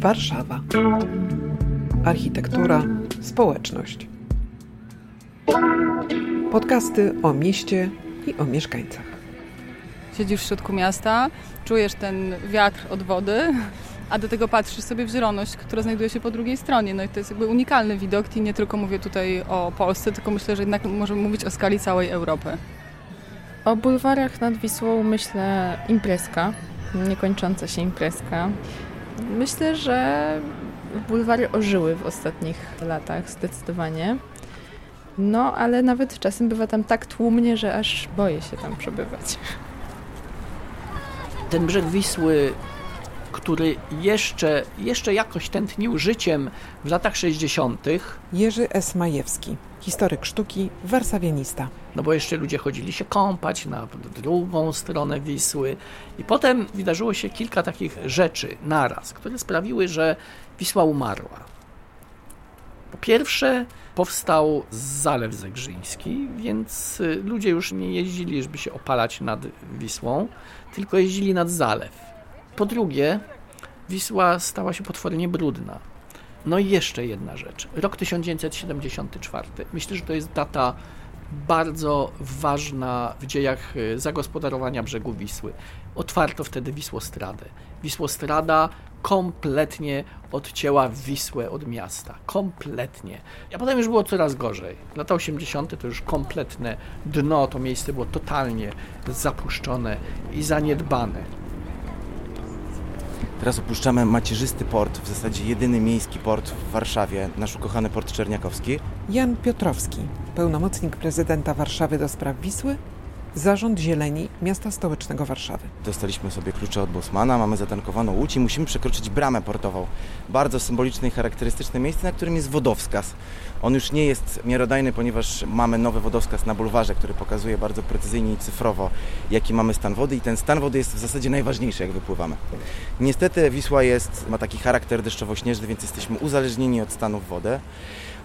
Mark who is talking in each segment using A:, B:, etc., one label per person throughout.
A: Warszawa. Architektura, społeczność. Podcasty o mieście i o mieszkańcach.
B: Siedzisz w środku miasta, czujesz ten wiatr od wody, a do tego patrzysz sobie w zieloność, która znajduje się po drugiej stronie. No i to jest jakby unikalny widok i nie tylko mówię tutaj o Polsce, tylko myślę, że jednak możemy mówić o skali całej Europy.
C: O bulwarach nad Wisłą myślę imprezka, niekończąca się imprezka. Myślę, że bulwary ożyły w ostatnich latach zdecydowanie. No, ale nawet czasem bywa tam tak tłumnie, że aż boję się tam przebywać.
D: Ten brzeg Wisły, który jeszcze, jeszcze jakoś tętnił życiem w latach 60.,
A: Jerzy S. Majewski, historyk sztuki, warszawianista.
D: no bo jeszcze ludzie chodzili się kąpać na drugą stronę Wisły. I potem wydarzyło się kilka takich rzeczy naraz, które sprawiły, że Wisła umarła. Po pierwsze, powstał Zalew Zegrzyński, więc y, ludzie już nie jeździli, żeby się opalać nad Wisłą, tylko jeździli nad zalew. Po drugie, Wisła stała się potwornie brudna. No i jeszcze jedna rzecz. Rok 1974. Myślę, że to jest data bardzo ważna w dziejach y, zagospodarowania brzegu Wisły. Otwarto wtedy Wisłostradę. Wisłostrada kompletnie odcięła Wisłę od miasta. Kompletnie. A potem już było coraz gorzej. Lata 80. to już kompletne dno, to miejsce było totalnie zapuszczone i zaniedbane.
E: Teraz opuszczamy macierzysty port, w zasadzie jedyny miejski port w Warszawie, nasz ukochany port Czerniakowski.
A: Jan Piotrowski, pełnomocnik prezydenta Warszawy do spraw Wisły, Zarząd Zieleni Miasta Stołecznego Warszawy.
E: Dostaliśmy sobie klucze od Bosmana, mamy zatankowaną łódź i musimy przekroczyć bramę portową. Bardzo symboliczne i charakterystyczne miejsce, na którym jest wodowskaz. On już nie jest miarodajny, ponieważ mamy nowy wodowskaz na bulwarze, który pokazuje bardzo precyzyjnie i cyfrowo, jaki mamy stan wody i ten stan wody jest w zasadzie najważniejszy, jak wypływamy. Niestety Wisła jest, ma taki charakter deszczowo-śnieżny, więc jesteśmy uzależnieni od stanów wody.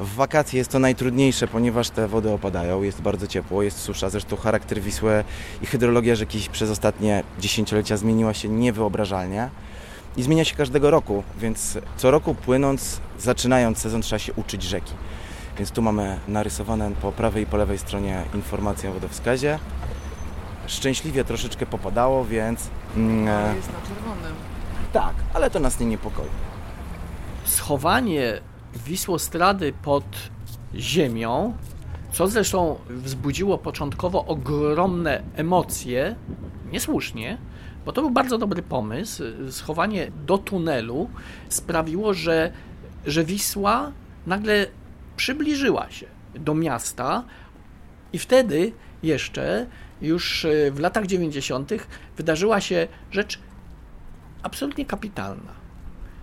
E: W wakacje jest to najtrudniejsze, ponieważ te wody opadają, jest bardzo ciepło, jest susza. Zresztą charakter Wisły i hydrologia rzeki przez ostatnie dziesięciolecia zmieniła się niewyobrażalnie i zmienia się każdego roku, więc co roku płynąc, zaczynając sezon, trzeba się uczyć rzeki. Więc tu mamy narysowane po prawej i po lewej stronie informacje o wodowskazie. Szczęśliwie troszeczkę popadało, więc mm,
B: Jest na czerwonym.
E: tak, ale to nas nie niepokoi.
D: schowanie Wisłostrady pod ziemią, co zresztą wzbudziło początkowo ogromne emocje, niesłusznie, bo to był bardzo dobry pomysł. Schowanie do tunelu sprawiło, że, że Wisła nagle przybliżyła się do miasta i wtedy jeszcze, już e, w latach 90., wydarzyła się rzecz absolutnie kapitalna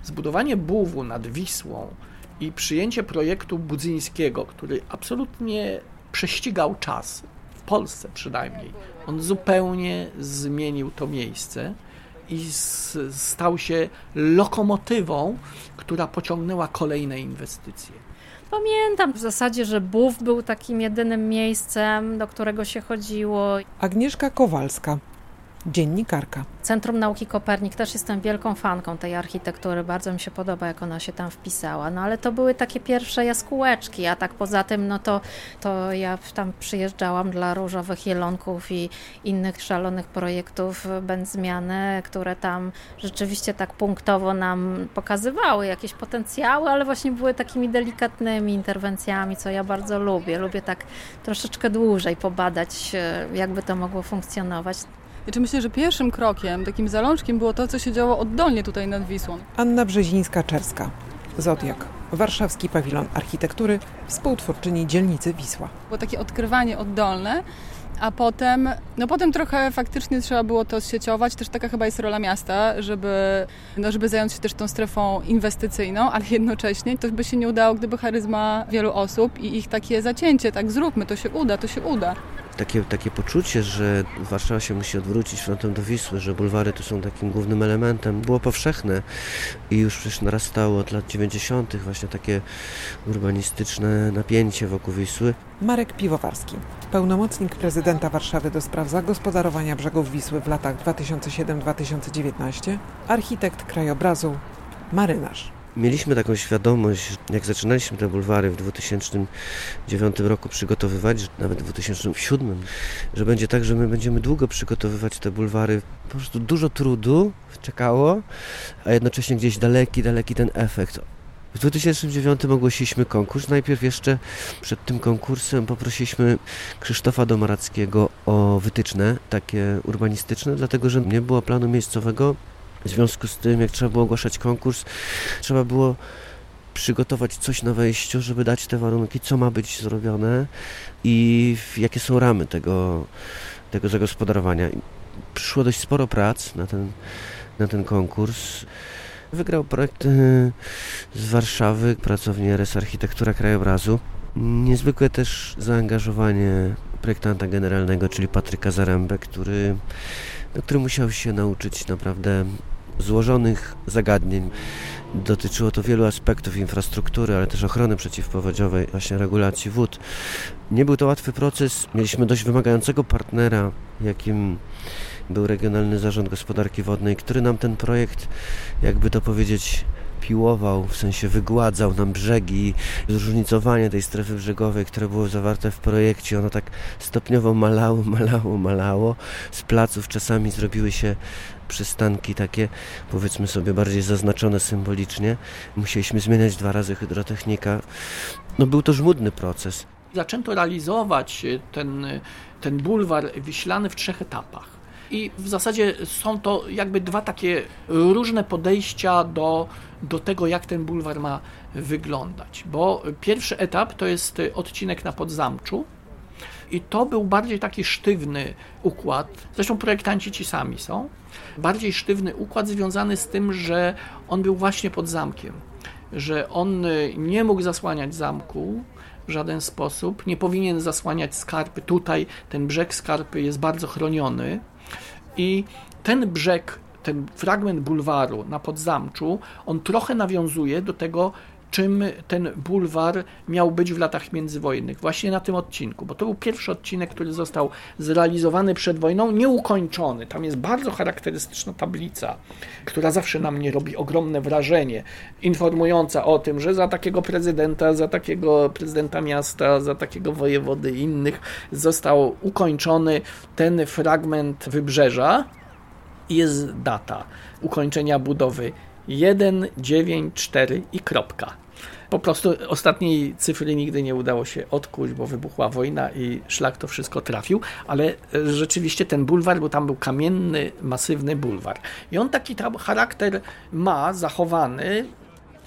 D: zbudowanie buwu nad Wisłą i przyjęcie projektu Budzyńskiego, który absolutnie prześcigał czas, w Polsce przynajmniej, on zupełnie zmienił to miejsce i stał się lokomotywą, która pociągnęła kolejne inwestycje.
F: Pamiętam w zasadzie, że BUF był takim jedynym miejscem, do którego się chodziło.
A: Agnieszka Kowalska, dziennikarka.
F: Centrum Nauki Kopernik, też jestem wielką fanką tej architektury, bardzo mi się podoba, jak ona się tam wpisała. No ale to były takie pierwsze jaskółeczki, a tak poza tym, no to, to ja tam przyjeżdżałam dla różowych jelonków i innych szalonych projektów Będzmiany, które tam rzeczywiście tak punktowo nam pokazywały jakieś potencjały, ale właśnie były takimi delikatnymi interwencjami, co ja bardzo lubię. Lubię tak troszeczkę dłużej pobadać, e, jakby to mogło funkcjonować.
B: Znaczy myślę, że pierwszym krokiem, takim zalążkiem było to, co się działo oddolnie tutaj nad Wisłą.
A: Anna Brzezińska-Czerska, Zodiak, Warszawski Pawilon Architektury, współtwórczyni dzielnicy Wisła.
B: Było takie odkrywanie oddolne, a potem, no potem trochę faktycznie trzeba było to sieciować. Też taka chyba jest rola miasta, żeby, no żeby zająć się też tą strefą inwestycyjną, ale jednocześnie to by się nie udało, gdyby charyzma wielu osób i ich takie zacięcie, tak zróbmy, to się uda, to się uda.
G: Takie, takie poczucie, że Warszawa się musi odwrócić frontem do Wisły, że bulwary tu są takim głównym elementem, było powszechne i już przecież narastało od lat 90. właśnie takie urbanistyczne napięcie wokół Wisły.
A: Marek Piwowarski, pełnomocnik prezydenta Warszawy do spraw zagospodarowania brzegów Wisły w latach 2007-2019, architekt krajobrazu, marynarz.
G: Mieliśmy taką świadomość, jak zaczynaliśmy te bulwary w 2009 roku przygotowywać, nawet w 2007, że będzie tak, że my będziemy długo przygotowywać te bulwary. Po prostu dużo trudu czekało, a jednocześnie gdzieś daleki, daleki ten efekt. W 2009 ogłosiliśmy konkurs. Najpierw jeszcze przed tym konkursem poprosiliśmy Krzysztofa Domarackiego o wytyczne takie urbanistyczne, dlatego że nie było planu miejscowego w związku z tym, jak trzeba było ogłaszać konkurs, trzeba było przygotować coś na wejściu, żeby dać te warunki, co ma być zrobione i jakie są ramy tego, tego zagospodarowania. Przyszło dość sporo prac na ten, na ten konkurs. Wygrał projekt e, z Warszawy, pracownia RS Architektura Krajobrazu. Niezwykłe też zaangażowanie projektanta generalnego, czyli Patryka Zarębę, który, który musiał się nauczyć naprawdę złożonych zagadnień. Dotyczyło to wielu aspektów infrastruktury, ale też ochrony przeciwpowodziowej, właśnie regulacji wód. Nie był to łatwy proces. Mieliśmy dość wymagającego partnera, jakim był Regionalny Zarząd Gospodarki Wodnej, który nam ten projekt, jakby to powiedzieć, piłował, w sensie wygładzał nam brzegi, zróżnicowanie tej strefy brzegowej, które było zawarte w projekcie, ono tak stopniowo malało, malało, malało. Z placów czasami zrobiły się przystanki takie, powiedzmy sobie, bardziej zaznaczone symbolicznie. Musieliśmy zmieniać dwa razy hydrotechnika. No był to żmudny proces.
D: Zaczęto realizować ten, ten bulwar wiślany w trzech etapach. I w zasadzie są to jakby dwa takie różne podejścia do, do tego, jak ten bulwar ma wyglądać. Bo pierwszy etap to jest odcinek na Podzamczu, i to był bardziej taki sztywny układ. Zresztą projektanci ci sami są. Bardziej sztywny układ związany z tym, że on był właśnie pod zamkiem. Że on nie mógł zasłaniać zamku w żaden sposób, nie powinien zasłaniać skarpy. Tutaj ten brzeg skarpy jest bardzo chroniony i ten brzeg, ten fragment bulwaru na Podzamczu, on trochę nawiązuje do tego, czym ten bulwar miał być w latach międzywojennych, właśnie na tym odcinku, bo to był pierwszy odcinek, który został zrealizowany przed wojną, nieukończony. Tam jest bardzo charakterystyczna tablica, która zawsze na mnie robi ogromne wrażenie, informująca o tym, że za takiego prezydenta, za takiego prezydenta miasta, za takiego wojewody i innych został ukończony ten fragment wybrzeża i jest data ukończenia budowy 1, 9, 4 i kropka. Po prostu ostatniej cyfry nigdy nie udało się odkuć, bo wybuchła wojna i szlak to wszystko trafił, ale e, rzeczywiście ten bulwar, bo tam był kamienny, masywny bulwar. I on taki tam charakter ma zachowany.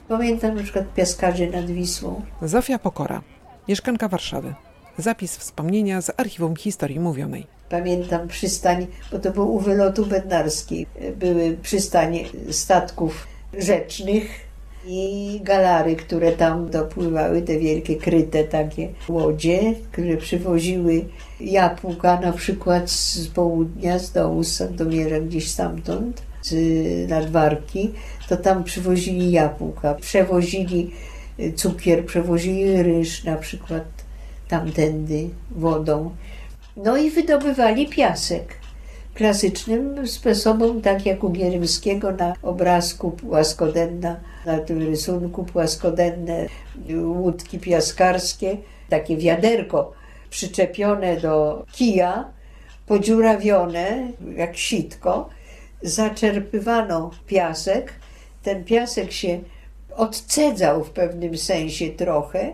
H: Pamiętam na przykład piaskarzy nad Wisłą.
A: Zofia Pokora, mieszkanka Warszawy. Zapis wspomnienia z archiwum historii mówionej.
H: Pamiętam przystań, bo to było u wylotu bednarskiej. Były przystanie statków rzecznych i galary, które tam dopływały, te wielkie kryte takie łodzie, które przywoziły jabłka na przykład z południa, z dołu, z Sandomierza, gdzieś stamtąd, z nadwarki, to tam przywozili jabłka, przewozili cukier, przewozili ryż na przykład tamtędy wodą. No i wydobywali piasek klasycznym sposobem, tak jak u Gierymskiego na obrazku płaskodenna, na tym rysunku płaskodenne łódki piaskarskie, takie wiaderko przyczepione do kija, podziurawione jak sitko, zaczerpywano piasek, ten piasek się odcedzał w pewnym sensie trochę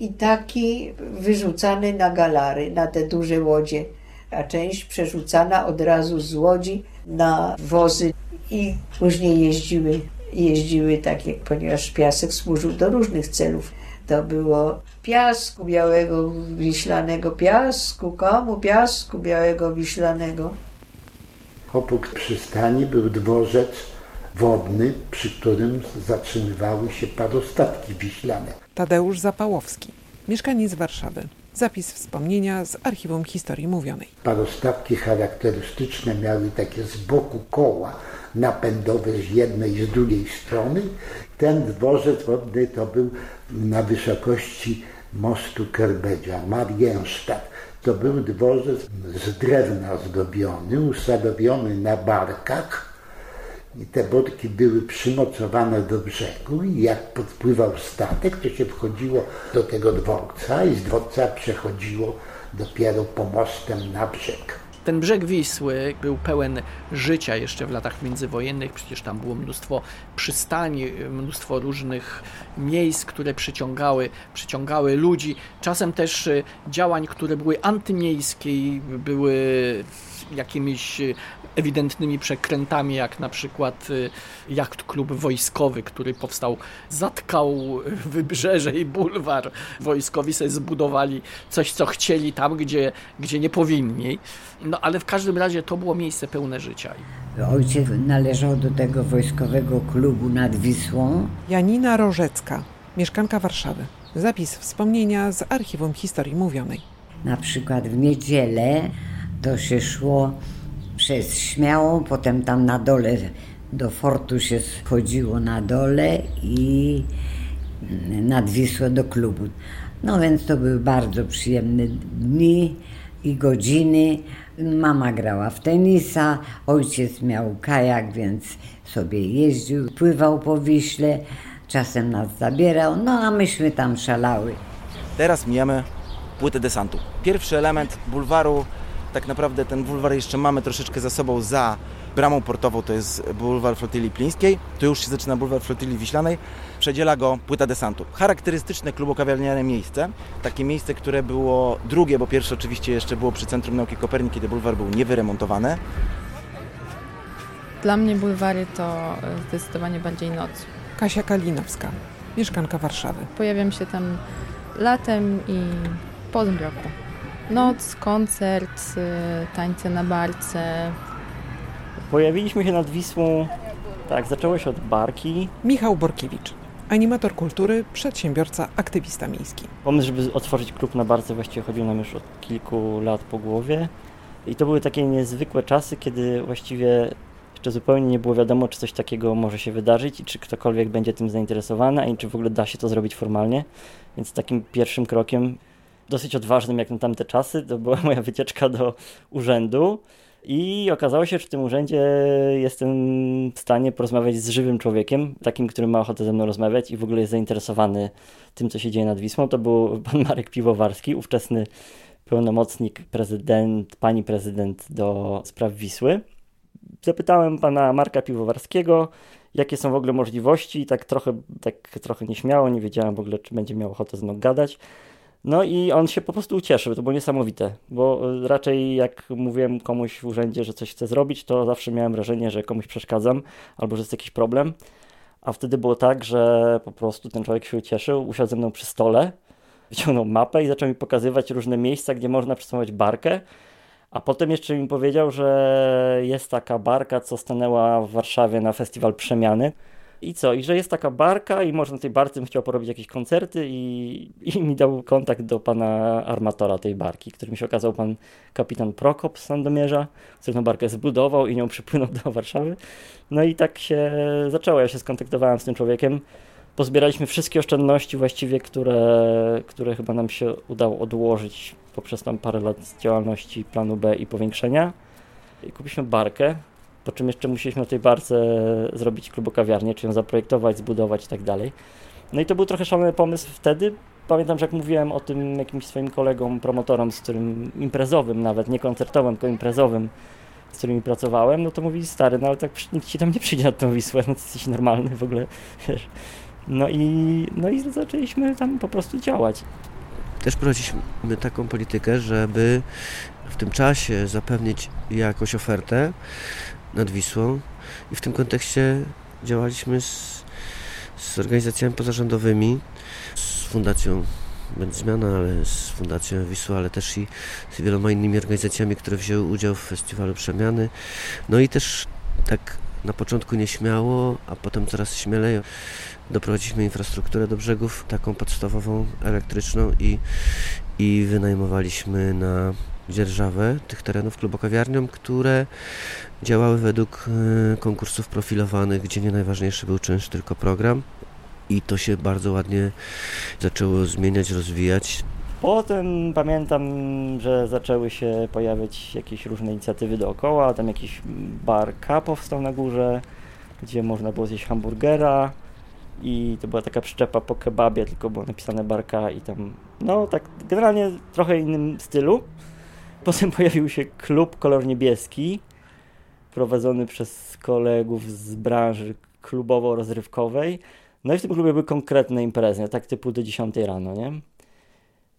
H: i taki wyrzucany na galary, na te duże łodzie a część przerzucana od razu z łodzi na wozy i później jeździły, jeździły tak, jak, ponieważ piasek służył do różnych celów. To było piasku białego, wiślanego piasku, komu piasku białego, wiślanego.
I: Oprócz przystani był dworzec wodny, przy którym zatrzymywały się parostatki wiślane.
A: Tadeusz Zapałowski, mieszkaniec Warszawy. Zapis wspomnienia z archiwum historii mówionej.
I: Parostawki charakterystyczne miały takie z boku koła napędowe z jednej i z drugiej strony. Ten dworzec wodny to był na wysokości mostu Kerbedzia, Marienstadt. To był dworzec z drewna zdobiony, usadowiony na barkach i te bodki były przymocowane do brzegu i jak podpływał statek, to się wchodziło do tego dworca i z dworca przechodziło dopiero pomostem na brzeg.
D: Ten brzeg Wisły był pełen życia jeszcze w latach międzywojennych. Przecież tam było mnóstwo przystani, mnóstwo różnych miejsc, które przyciągały, przyciągały ludzi. Czasem też y, działań, które były antymiejskie, były jakimiś ewidentnymi przekrętami, jak na przykład y, jacht klub wojskowy, który powstał, zatkał wybrzeże i bulwar. Wojskowi sobie zbudowali coś, co chcieli tam, gdzie, gdzie nie powinni. No ale w każdym razie to było miejsce pełne życia.
J: Ojciec należał do tego wojskowego klubu nad Wisłą.
A: Janina Rożecka, mieszkanka Warszawy. Zapis wspomnienia z archiwum historii mówionej.
J: Na przykład w niedzielę to się szło przez Śmiałą, potem tam na dole do fortu się schodziło na dole i nad Wisłę do klubu. No więc to były bardzo przyjemne dni i godziny. Mama grała w tenisa, ojciec miał kajak, więc sobie jeździł, pływał po Wiśle, czasem nas zabierał, no a myśmy tam szalały.
E: Teraz mijamy płytę desantu. Pierwszy element bulwaru tak naprawdę ten bulwar jeszcze mamy troszeczkę za sobą za bramą portową, to jest bulwar flotyli plińskiej, tu już się zaczyna bulwar flotyli wiślanej, przedziela go płyta desantu. Charakterystyczne klubokawiarniane miejsce, takie miejsce, które było drugie, bo pierwsze oczywiście jeszcze było przy Centrum Nauki Kopernik, kiedy bulwar był niewyremontowany.
C: Dla mnie bulwary to e, zdecydowanie bardziej noc.
A: Kasia Kalinowska, mieszkanka Warszawy.
C: Pojawiam się tam latem i po zmroku. Noc, koncert, y, tańce na barce.
K: Pojawiliśmy się nad Wisłą, tak, zaczęło się od barki.
A: Michał Borkiewicz, animator kultury, przedsiębiorca, aktywista miejski.
K: Pomysł, żeby otworzyć klub na barce właściwie chodził nam już od kilku lat po głowie. I to były takie niezwykłe czasy, kiedy właściwie jeszcze zupełnie nie było wiadomo, czy coś takiego może się wydarzyć i czy ktokolwiek będzie tym zainteresowany, i czy w ogóle da się to zrobić formalnie. Więc takim pierwszym krokiem dosyć odważnym jak na tamte czasy. To była moja wycieczka do urzędu. I okazało się, że w tym urzędzie jestem w stanie porozmawiać z żywym człowiekiem, takim, który ma ochotę ze mną rozmawiać i w ogóle jest zainteresowany tym, co się dzieje nad Wisłą. To był pan Marek Piwowarski, ówczesny pełnomocnik prezydent, pani prezydent do spraw Wisły. Zapytałem pana Marka Piwowarskiego, jakie są w ogóle możliwości i tak trochę, tak trochę nieśmiało, nie wiedziałem w ogóle, czy będzie miał ochotę z mną gadać. No i on się po prostu ucieszył, to było niesamowite, bo e, raczej jak mówiłem komuś w urzędzie, że coś chcę zrobić, to zawsze miałem wrażenie, że komuś przeszkadzam albo że jest jakiś problem. A wtedy było tak, że po prostu ten człowiek się ucieszył, usiadł ze mną przy stole, wyciągnął mapę i zaczął mi pokazywać różne miejsca, gdzie można przesunąć barkę. A potem jeszcze mi powiedział, że jest taka barka, co stanęła w Warszawie na festiwal Przemiany. I co? I że jest taka barka i może na tej barce bym chciał porobić jakieś koncerty i, i mi dał kontakt do pana armatora tej barki, którym się okazał pan kapitan Prokop z Sandomierza, który tę barkę zbudował i nią przypłynął do Warszawy. No i tak się zaczęło. Ja się skontaktowałem z tym człowiekiem. Pozbieraliśmy wszystkie oszczędności właściwie, które, które chyba nam się udało odłożyć poprzez tam parę lat działalności planu B i powiększenia. I kupiliśmy barkę, po czym jeszcze musieliśmy na tej barce zrobić klubokawiarnię, czy ją zaprojektować, zbudować i tak dalej. No i to był trochę szalony pomysł wtedy. Pamiętam, że jak mówiłem o tym jakimś swoim kolegom, promotorom, z którym imprezowym nawet, nie koncertowym, tylko imprezowym, z którymi pracowałem, no to mówili, stary, no ale tak nikt ci tam nie przyjdzie na tą Wisłę, no to jesteś normalny w ogóle, wiesz. No i, no i zaczęliśmy tam po prostu działać.
G: Też prowadziliśmy taką politykę, żeby w tym czasie zapewnić jakąś ofertę, nad Wisłą i w tym kontekście działaliśmy z, z organizacjami pozarządowymi, z Fundacją będzie zmiana, ale z Fundacją Wisła, ale też i z wieloma innymi organizacjami, które wzięły udział w festiwalu Przemiany. No i też tak na początku nieśmiało, a potem coraz śmielej doprowadziliśmy infrastrukturę do brzegów, taką podstawową, elektryczną i, i wynajmowaliśmy na dzierżawę tych terenów klubokawiarniom, które działały według e, konkursów profilowanych, gdzie nie najważniejszy był czynsz, tylko program. I to się bardzo ładnie zaczęło zmieniać, rozwijać.
K: Potem pamiętam, że zaczęły się pojawiać jakieś różne inicjatywy dookoła. Tam jakiś bar K powstał na górze, gdzie można było zjeść hamburgera. I to była taka przyczepa po kebabie, tylko było napisane barka i tam, no tak generalnie trochę innym stylu. Potem pojawił się klub Kolor Niebieski, prowadzony przez kolegów z branży klubowo-rozrywkowej. No i w tym klubie były konkretne imprezy, tak typu do 10 rano, nie?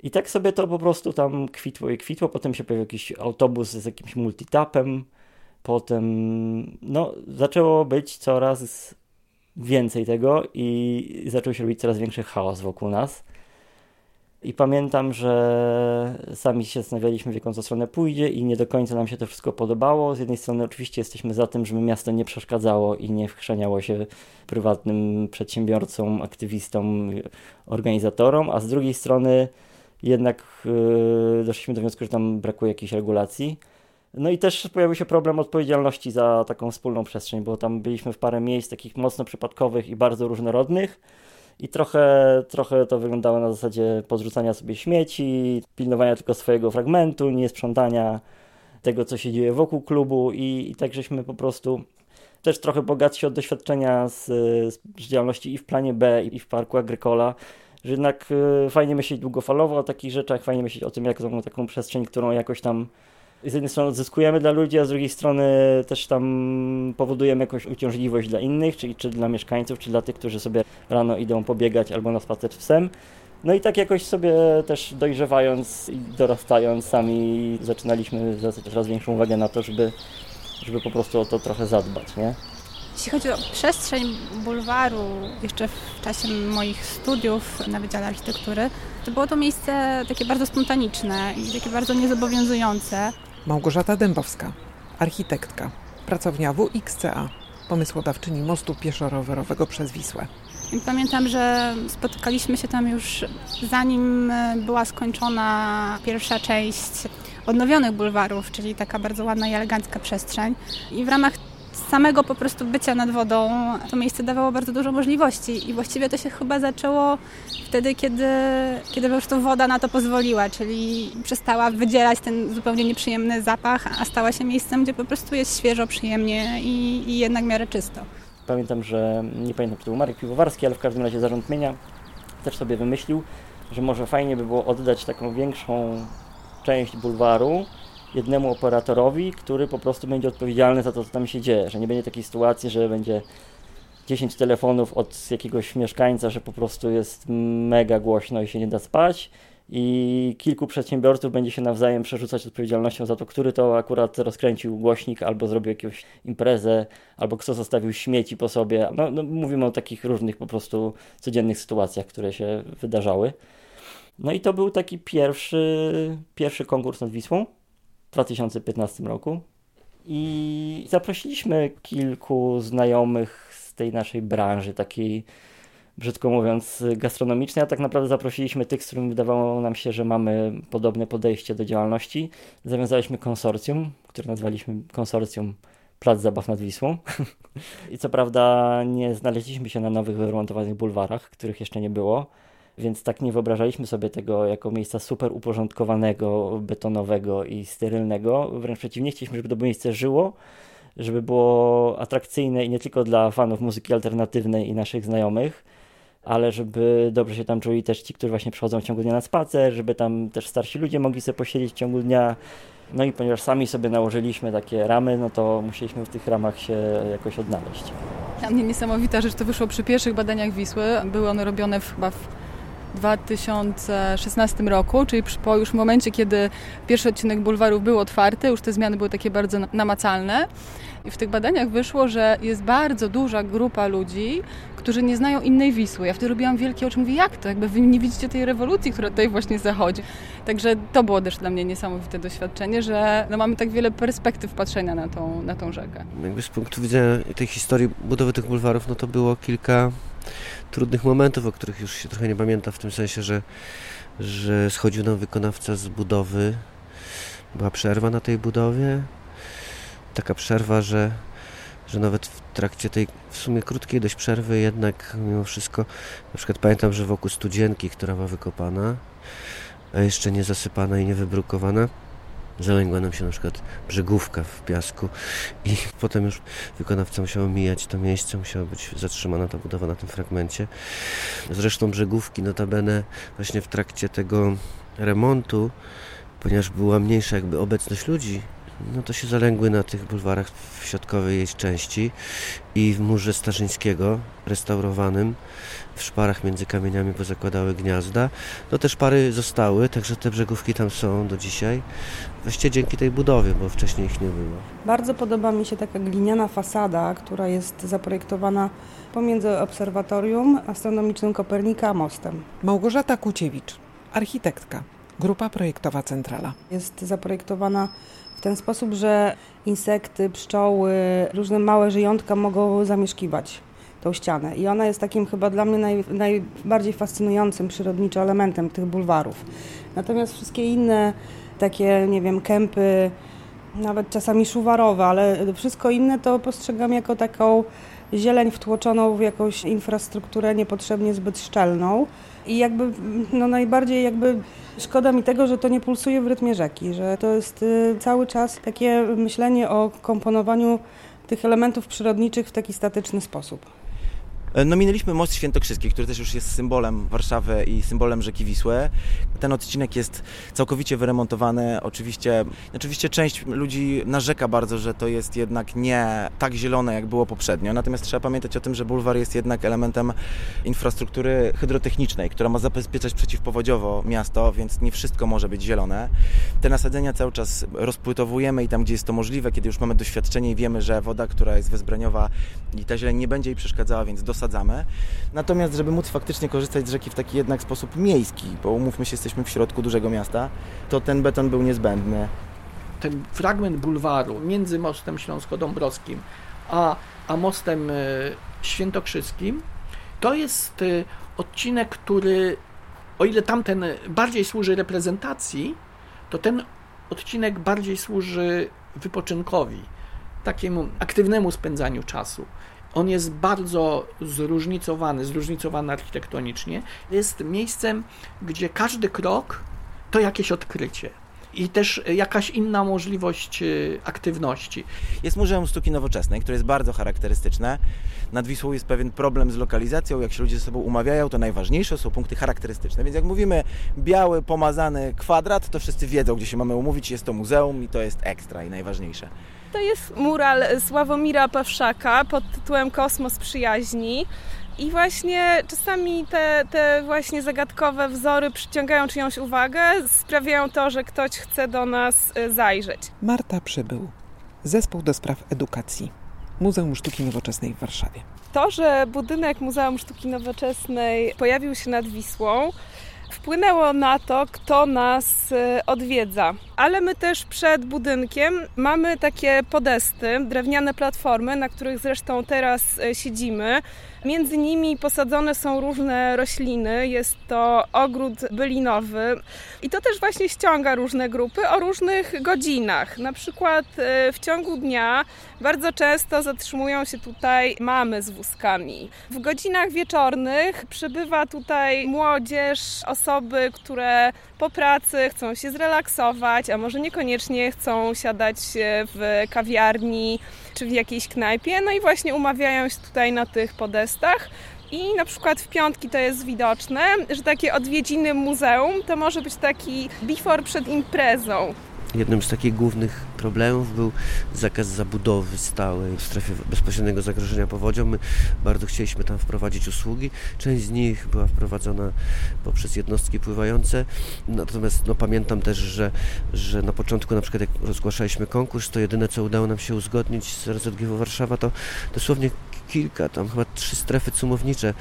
K: I tak sobie to po prostu tam kwitło i kwitło. Potem się pojawił jakiś autobus z jakimś multitapem. Potem, no, zaczęło być coraz więcej tego i zaczął się robić coraz większy chaos wokół nas. I pamiętam, że sami się zastanawialiśmy, w jaką to stronę pójdzie, i nie do końca nam się to wszystko podobało. Z jednej strony, oczywiście, jesteśmy za tym, żeby miasto nie przeszkadzało i nie wchrzaniało się prywatnym przedsiębiorcom, aktywistom, organizatorom, a z drugiej strony, jednak yy, doszliśmy do wniosku, że tam brakuje jakichś regulacji. No i też pojawił się problem odpowiedzialności za taką wspólną przestrzeń, bo tam byliśmy w parę miejsc takich mocno przypadkowych i bardzo różnorodnych i trochę, trochę to wyglądało na zasadzie podrzucania sobie śmieci, pilnowania tylko swojego fragmentu, nie sprzątania tego, co się dzieje wokół klubu. I, i tak żeśmy po prostu też trochę bogatsi od doświadczenia z, z działalności i w planie B, i w parku Agrykola, że jednak y, fajnie myśleć długofalowo o takich rzeczach, fajnie myśleć o tym, jak taką przestrzeń, którą jakoś tam z jednej strony odzyskujemy dla ludzi, a z drugiej strony też tam powodujemy jakąś uciążliwość dla innych, czyli czy dla mieszkańców, czy dla tych, którzy sobie rano idą pobiegać albo na spacer psem. No i tak jakoś sobie też dojrzewając i dorastając sami zaczynaliśmy zwracać coraz większą uwagę na to, żeby, żeby po prostu o to trochę zadbać, nie?
L: Jeśli chodzi o przestrzeń bulwaru, jeszcze w czasie moich studiów na Wydziale Architektury, to było to miejsce takie bardzo spontaniczne i takie bardzo niezobowiązujące.
A: Małgorzata Dębowska, architektka, pracownia WXCA, pomysłodawczyni mostu pieszo-rowerowego przez Wisłę.
L: Pamiętam, że spotykaliśmy się tam już zanim była skończona pierwsza część odnowionych bulwarów, czyli taka bardzo ładna i elegancka przestrzeń. I w ramach samego po prostu bycia nad wodą to miejsce dawało bardzo dużo możliwości i właściwie to się chyba zaczęło wtedy, kiedy, kiedy po prostu woda na to pozwoliła, czyli przestała wydzielać ten zupełnie nieprzyjemny zapach, a stała się miejscem, gdzie po prostu jest świeżo, przyjemnie i, i jednak w miarę czysto.
K: Pamiętam, że nie pamiętam, czy to był Marek Piwowarski, ale w każdym razie zarząd mienia też sobie wymyślił, że może fajnie by było oddać taką większą część bulwaru jednemu operatorowi, który po prostu będzie odpowiedzialny za to, co tam się dzieje, że nie będzie takiej sytuacji, że będzie 10 telefonów od jakiegoś mieszkańca, że po prostu jest mega głośno i się nie da spać i kilku przedsiębiorców będzie się nawzajem przerzucać odpowiedzialnością za to, który to akurat rozkręcił głośnik, albo zrobił jakąś imprezę, albo kto zostawił śmieci po sobie. No, no, mówimy o takich różnych po prostu codziennych sytuacjach, które się wydarzały. No i to był taki pierwszy, pierwszy konkurs nad Wisłą. 2015 roku. I zaprosiliśmy kilku znajomych z tej naszej branży, takiej brzydko mówiąc gastronomicznej, a tak naprawdę zaprosiliśmy tych, z którymi wydawało nam się, że mamy podobne podejście do działalności. Zawiązaliśmy konsorcjum, które nazwaliśmy konsorcjum Plac Zabaw nad Wisłą. I co prawda nie znaleźliśmy się na nowych wyremontowanych bulwarach, których jeszcze nie było, więc tak nie wyobrażaliśmy sobie tego jako miejsca super uporządkowanego, betonowego i sterylnego. Wręcz przeciwnie, chcieliśmy, żeby to miejsce żyło, żeby było atrakcyjne i nie tylko dla fanów muzyki alternatywnej i naszych znajomych, ale żeby dobrze się tam czuli też ci, którzy właśnie przychodzą w ciągu dnia na spacer, żeby tam też starsi ludzie mogli sobie posiedzieć w ciągu dnia. No i ponieważ sami sobie nałożyliśmy takie ramy, no to musieliśmy w tych ramach się jakoś odnaleźć.
B: Dla mnie niesamowita rzecz to wyszło przy pierwszych badaniach Wisły. Były one robione w, chyba w 2016 roku, czyli po już momencie, kiedy pierwszy odcinek bulwarów był otwarty, już te zmiany były takie bardzo namacalne. I w tych badaniach wyszło, że jest bardzo duża grupa ludzi, którzy nie znają innej Wisły. Ja wtedy robiłam wielkie oczy, mówię, jak to? Jakby wy nie widzicie tej rewolucji, która tutaj właśnie zachodzi. Także to było też dla mnie niesamowite doświadczenie, że no mamy tak wiele perspektyw patrzenia na tą, na tą rzekę.
G: Jakby z punktu widzenia tej historii budowy tych bulwarów, no to było kilka trudnych momentów, o których już się trochę nie pamięta, w tym sensie, że, że schodził nam wykonawca z budowy, była przerwa na tej budowie, taka przerwa, że, że nawet w trakcie tej w sumie krótkiej dość przerwy jednak mimo wszystko, na przykład pamiętam, że wokół studzienki, która była wykopana, a jeszcze nie zasypana i nie wybrukowana, zalęgła nam się na przykład brzegówka w piasku i potem już wykonawca musiał mijać to miejsce, musiała być zatrzymana ta budowa na tym fragmencie. Zresztą brzegówki notabene właśnie w trakcie tego remontu, ponieważ była mniejsza jakby obecność ludzi no to się zalęgły na tych bulwarach w środkowej jej części i w murze Starzyńskiego restaurowanym w szparach między kamieniami pozakładały gniazda. No te szpary zostały, także te brzegówki tam są do dzisiaj. Właściwie dzięki tej budowie, bo wcześniej ich nie było.
M: Bardzo podoba mi się taka gliniana fasada, która jest zaprojektowana pomiędzy obserwatorium astronomicznym Kopernika a mostem.
A: Małgorzata Kuciewicz, architektka, grupa projektowa Centrala.
M: Jest zaprojektowana w ten sposób, że insekty, pszczoły, różne małe żyjątka mogą zamieszkiwać tą ścianę. I ona jest takim chyba dla mnie naj, najbardziej fascynującym przyrodniczo elementem tych bulwarów. Natomiast wszystkie inne takie, nie wiem, kępy, nawet czasami szuwarowe, ale wszystko inne to postrzegam jako taką zieleń wtłoczoną w jakąś infrastrukturę niepotrzebnie zbyt szczelną. I jakby no najbardziej jakby szkoda mi tego, że to nie pulsuje w rytmie rzeki, że to jest y, cały czas takie myślenie o komponowaniu tych elementów przyrodniczych w taki statyczny sposób.
E: E, no minęliśmy Most Świętokrzyski, który też już jest symbolem Warszawy i symbolem rzeki Wisły. Ten odcinek jest całkowicie wyremontowany. Oczywiście, oczywiście część ludzi narzeka bardzo, że to jest jednak nie tak zielone, jak było poprzednio. Natomiast trzeba pamiętać o tym, że bulwar jest jednak elementem infrastruktury hydrotechnicznej, która ma zabezpieczać przeciwpowodziowo miasto, więc nie wszystko może być zielone. Te nasadzenia cały czas rozpłytowujemy i tam, gdzie jest to możliwe, kiedy już mamy doświadczenie i wiemy, że woda, która jest bezbraniowa i ta zieleń nie będzie jej przeszkadzała, więc dosadzamy przesadzamy. Natomiast, żeby móc faktycznie korzystać z rzeki w taki jednak sposób miejski, bo umówmy się, jesteśmy w środku dużego miasta, to ten beton był niezbędny.
D: Ten fragment bulwaru między mostem śląsko-dąbrowskim a, a mostem e, świętokrzyskim, to jest e, odcinek, który, o ile tamten bardziej służy reprezentacji, to ten odcinek bardziej służy wypoczynkowi, takiemu aktywnemu spędzaniu czasu. On jest bardzo zróżnicowany, zróżnicowany architektonicznie. Jest miejscem, gdzie każdy krok to jakieś odkrycie i też jakaś inna możliwość e, aktywności.
E: Jest Muzeum Sztuki Nowoczesnej, które jest bardzo charakterystyczne. Nad Wisłą jest pewien problem z lokalizacją, jak się ludzie ze sobą umawiają, to najważniejsze są punkty charakterystyczne. Więc jak mówimy biały, pomazany kwadrat, to wszyscy wiedzą, gdzie się mamy umówić, jest to muzeum i to jest ekstra i najważniejsze.
N: To jest mural Sławomira Pawszaka pod tytułem Kosmos Przyjaźni. I właśnie czasami te, te właśnie zagadkowe wzory przyciągają czyjąś uwagę, sprawiają to, że ktoś chce do nas y, zajrzeć.
A: Marta Przybył, Zespół do Spraw Edukacji, Muzeum Sztuki Nowoczesnej w Warszawie.
N: To, że budynek Muzeum Sztuki Nowoczesnej pojawił się nad Wisłą, wpłynęło na to, kto nas y, odwiedza. Ale my też przed budynkiem mamy takie podesty, drewniane platformy, na których zresztą teraz y, siedzimy. Między nimi posadzone są różne rośliny. Jest to ogród bylinowy i to też właśnie ściąga różne grupy o różnych godzinach. Na przykład y, w ciągu dnia bardzo często zatrzymują się tutaj mamy z wózkami. W godzinach wieczornych przybywa tutaj młodzież, osoby, które po pracy chcą się zrelaksować, a może niekoniecznie chcą siadać w kawiarni czy w jakiejś knajpie. No i właśnie umawiają się tutaj na tych podestach. I na przykład w piątki to jest widoczne, że takie odwiedziny muzeum to może być taki before przed imprezą.
G: Jednym z takich głównych problemów był zakaz zabudowy stałej w strefie bezpośredniego zagrożenia powodzią. My bardzo chcieliśmy tam wprowadzić usługi. Część z nich była wprowadzona poprzez jednostki pływające. Natomiast no, pamiętam też, że, że na początku na przykład jak rozgłaszaliśmy konkurs, to jedyne co udało nam się uzgodnić z RZGW Warszawa to dosłownie kilka, tam chyba trzy strefy cumownicze,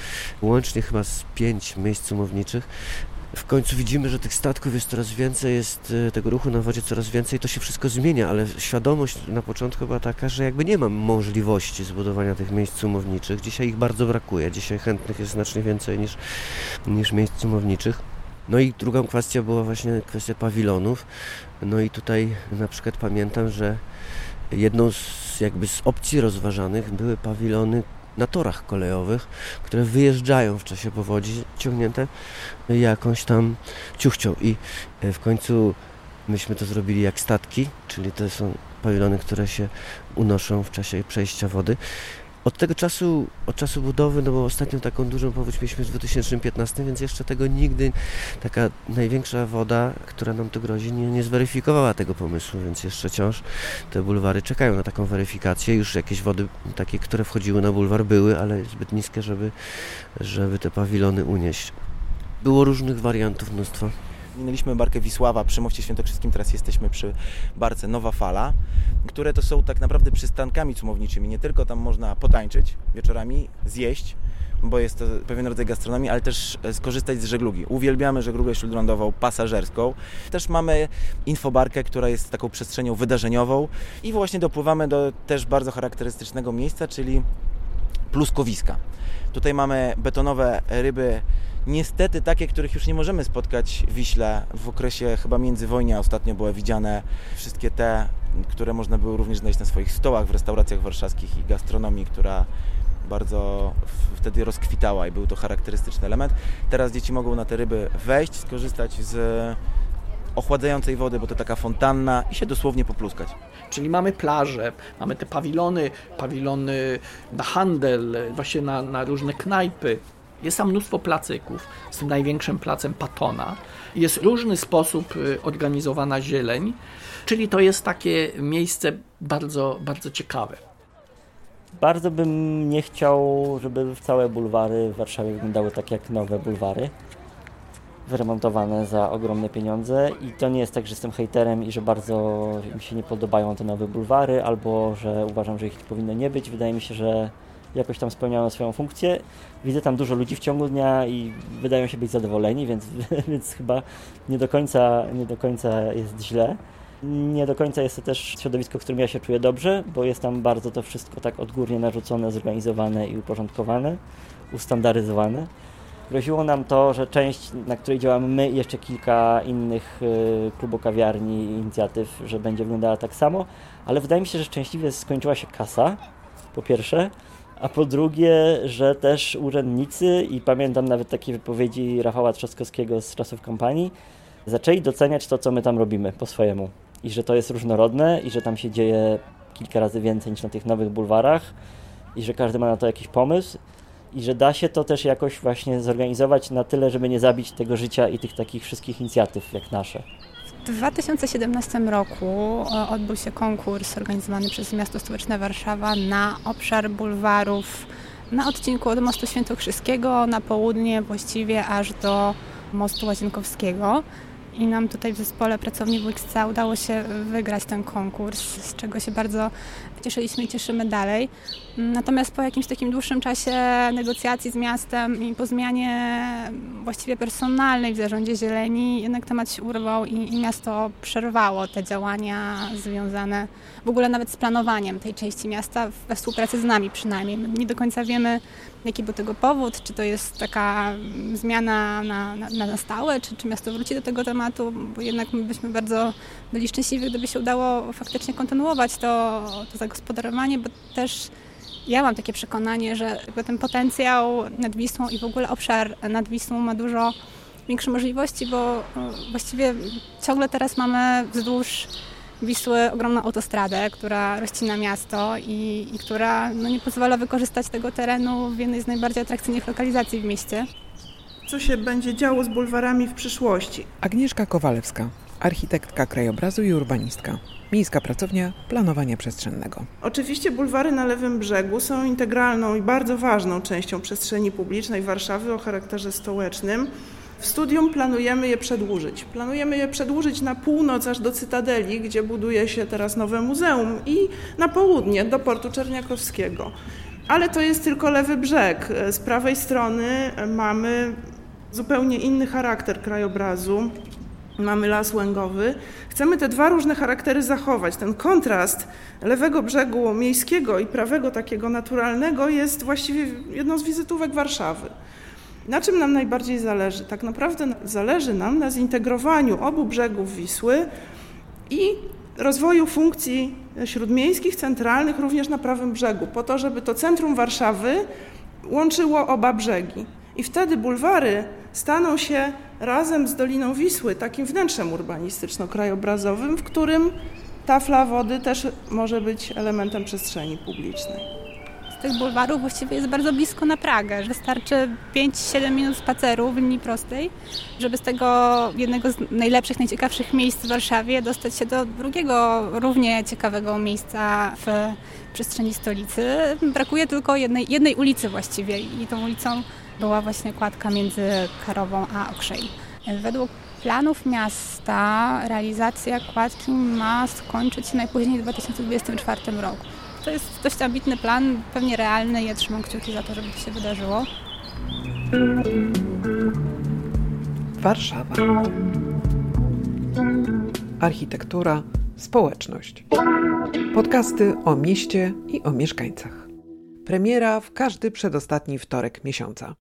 G: łącznie chyba z pięć miejsc cumowniczych. W końcu widzimy, że tych statków jest coraz więcej, jest e, tego ruchu na wodzie coraz więcej, to się wszystko zmienia, ale świadomość na początku była taka, że jakby nie mam możliwości zbudowania tych miejsc cumowniczych. Dzisiaj ich bardzo brakuje, dzisiaj chętnych jest znacznie więcej niż, niż miejsc cumowniczych. No i drugą kwestią była właśnie kwestia pawilonów. No i tutaj na przykład pamiętam, że jedną z jakby z opcji rozważanych były pawilony na torach kolejowych, które wyjeżdżają w czasie powodzi ciągnięte jakąś tam ciuchcią. I e, w końcu myśmy to zrobili jak statki, czyli to są pawilony, które się unoszą w czasie przejścia wody od tego czasu, od czasu budowy, no bo ostatnią taką dużą powódź mieliśmy w 2015, więc jeszcze tego nigdy taka największa woda, która nam tu grozi, nie, nie zweryfikowała tego pomysłu, więc jeszcze wciąż te bulwary czekają na taką weryfikację. Już jakieś wody takie, które wchodziły na bulwar były, ale zbyt niskie, żeby, żeby te pawilony unieść. Było różnych wariantów mnóstwo.
E: Minęliśmy barkę Wisława przy moście świętokrzyskim, teraz jesteśmy przy barce Nowa Fala, które to są tak naprawdę przystankami cumowniczymi. Nie tylko tam można potańczyć wieczorami, zjeść, bo jest to pewien rodzaj gastronomii, ale też e, skorzystać z żeglugi. Uwielbiamy żeglugę śródlądową, pasażerską. Też mamy infobarkę, która jest taką przestrzenią wydarzeniową i właśnie dopływamy do też bardzo charakterystycznego miejsca, czyli pluskowiska. Tutaj mamy betonowe ryby niestety takie, których już nie możemy spotkać w Wiśle. W okresie chyba międzywojnia ostatnio były widziane wszystkie te, które można było również znaleźć na swoich stołach w restauracjach warszawskich i gastronomii, która bardzo wtedy rozkwitała i był to charakterystyczny element. Teraz dzieci mogą na te ryby wejść, skorzystać z ochładzającej wody, bo to taka fontanna i się dosłownie popluskać.
D: Czyli mamy plaże, mamy te pawilony, pawilony na handel, właśnie na, na różne knajpy. Jest tam mnóstwo placyków, z tym największym placem Patona. Jest różny sposób y, organizowana zieleń, czyli to jest takie miejsce bardzo, bardzo ciekawe.
K: Bardzo bym nie chciał, żeby całe bulwary w Warszawie wyglądały tak jak nowe bulwary wyremontowane za ogromne pieniądze i to nie jest tak, że jestem hejterem i że bardzo mi się nie podobają te nowe bulwary albo że uważam, że ich powinno nie być. Wydaje mi się, że jakoś tam spełniają swoją funkcję. Widzę tam dużo ludzi w ciągu dnia i wydają się być zadowoleni, więc, więc chyba nie do, końca, nie do końca jest źle. Nie do końca jest to też środowisko, w którym ja się czuję dobrze, bo jest tam bardzo to wszystko tak odgórnie narzucone, zorganizowane i uporządkowane, ustandaryzowane. Groziło nam to, że część, na której działamy my i jeszcze kilka innych y, klubów, kawiarni i inicjatyw, że będzie wyglądała tak samo, ale wydaje mi się, że szczęśliwie skończyła się kasa, po pierwsze, a po drugie, że też urzędnicy i pamiętam nawet takie wypowiedzi Rafała Trzaskowskiego z czasów kampanii, zaczęli doceniać to, co my tam robimy po swojemu i że to jest różnorodne i że tam się dzieje kilka razy więcej niż na tych nowych bulwarach i że każdy ma na to jakiś pomysł i że da się to też jakoś właśnie zorganizować na tyle, żeby nie zabić tego życia i tych takich wszystkich inicjatyw jak nasze.
L: W 2017 roku e, odbył się konkurs organizowany przez Miasto Stołeczne Warszawa na obszar bulwarów na odcinku od Mostu Świętokrzyskiego na południe właściwie aż do Mostu Łazienkowskiego i nam tutaj w zespole Pracowni WXC udało się wygrać ten konkurs, z czego się bardzo cieszyliśmy i cieszymy dalej. Natomiast po jakimś takim dłuższym czasie negocjacji z miastem i po zmianie właściwie personalnej w zarządzie zieleni, jednak temat się urwał i, i miasto przerwało te działania związane w ogóle nawet z planowaniem tej części miasta we współpracy z nami przynajmniej. Nie do końca wiemy, jaki był tego powód, czy to jest taka zmiana na, na, na stałe, czy, czy miasto wróci do tego tematu, bo jednak my byśmy bardzo byli szczęśliwi, gdyby się udało faktycznie kontynuować to, to zagospodarowanie, bo też ja mam takie przekonanie, że ten potencjał nad Wisłą i w ogóle obszar nad Wisłą ma dużo większe możliwości, bo no, właściwie ciągle teraz mamy wzdłuż Wisły ogromną autostradę, która rozcina miasto i, i która no, nie pozwala wykorzystać tego terenu w jednej z najbardziej atrakcyjnych lokalizacji w mieście.
N: Co się będzie działo z bulwarami w przyszłości?
A: Agnieszka Kowalewska, architektka krajobrazu i urbanistka. Miejska Pracownia Planowania Przestrzennego.
O: Oczywiście bulwary na lewym brzegu są integralną i bardzo ważną częścią przestrzeni publicznej Warszawy o charakterze stołecznym. W studium planujemy je przedłużyć. Planujemy je przedłużyć na północ aż do Cytadeli, gdzie buduje się teraz nowe muzeum i na południe do portu Czerniakowskiego. Ale to jest tylko lewy brzeg. Z prawej strony mamy zupełnie inny charakter krajobrazu. Mamy las łęgowy. Chcemy te dwa różne charaktery zachować. Ten kontrast lewego brzegu miejskiego i prawego takiego naturalnego jest właściwie jedną z wizytówek Warszawy. Na czym nam najbardziej zależy? Tak naprawdę zależy nam na zintegrowaniu obu brzegów Wisły i rozwoju funkcji śródmiejskich, centralnych również na prawym brzegu, po to, żeby to centrum Warszawy łączyło oba brzegi. I wtedy bulwary staną się razem z Doliną Wisły takim wnętrzem urbanistyczno-krajobrazowym, w którym tafla wody też może być elementem przestrzeni publicznej.
L: Z tych bulwarów właściwie jest bardzo blisko na Pragę. Wystarczy 5-7 minut spaceru w linii prostej, żeby z tego jednego z najlepszych, najciekawszych miejsc w Warszawie dostać się do drugiego, równie ciekawego miejsca w przestrzeni stolicy. Brakuje tylko jednej, jednej ulicy właściwie i tą ulicą była właśnie kładka między Karową a Okrzej. Według planów miasta realizacja kładki ma skończyć się najpóźniej w 2024 roku. To jest dość ambitny plan, pewnie realny. Ja trzymam kciuki za to, żeby to się wydarzyło.
A: Warszawa. Architektura, społeczność. Podcasty o mieście i o mieszkańcach. Premiera w każdy przedostatni wtorek miesiąca.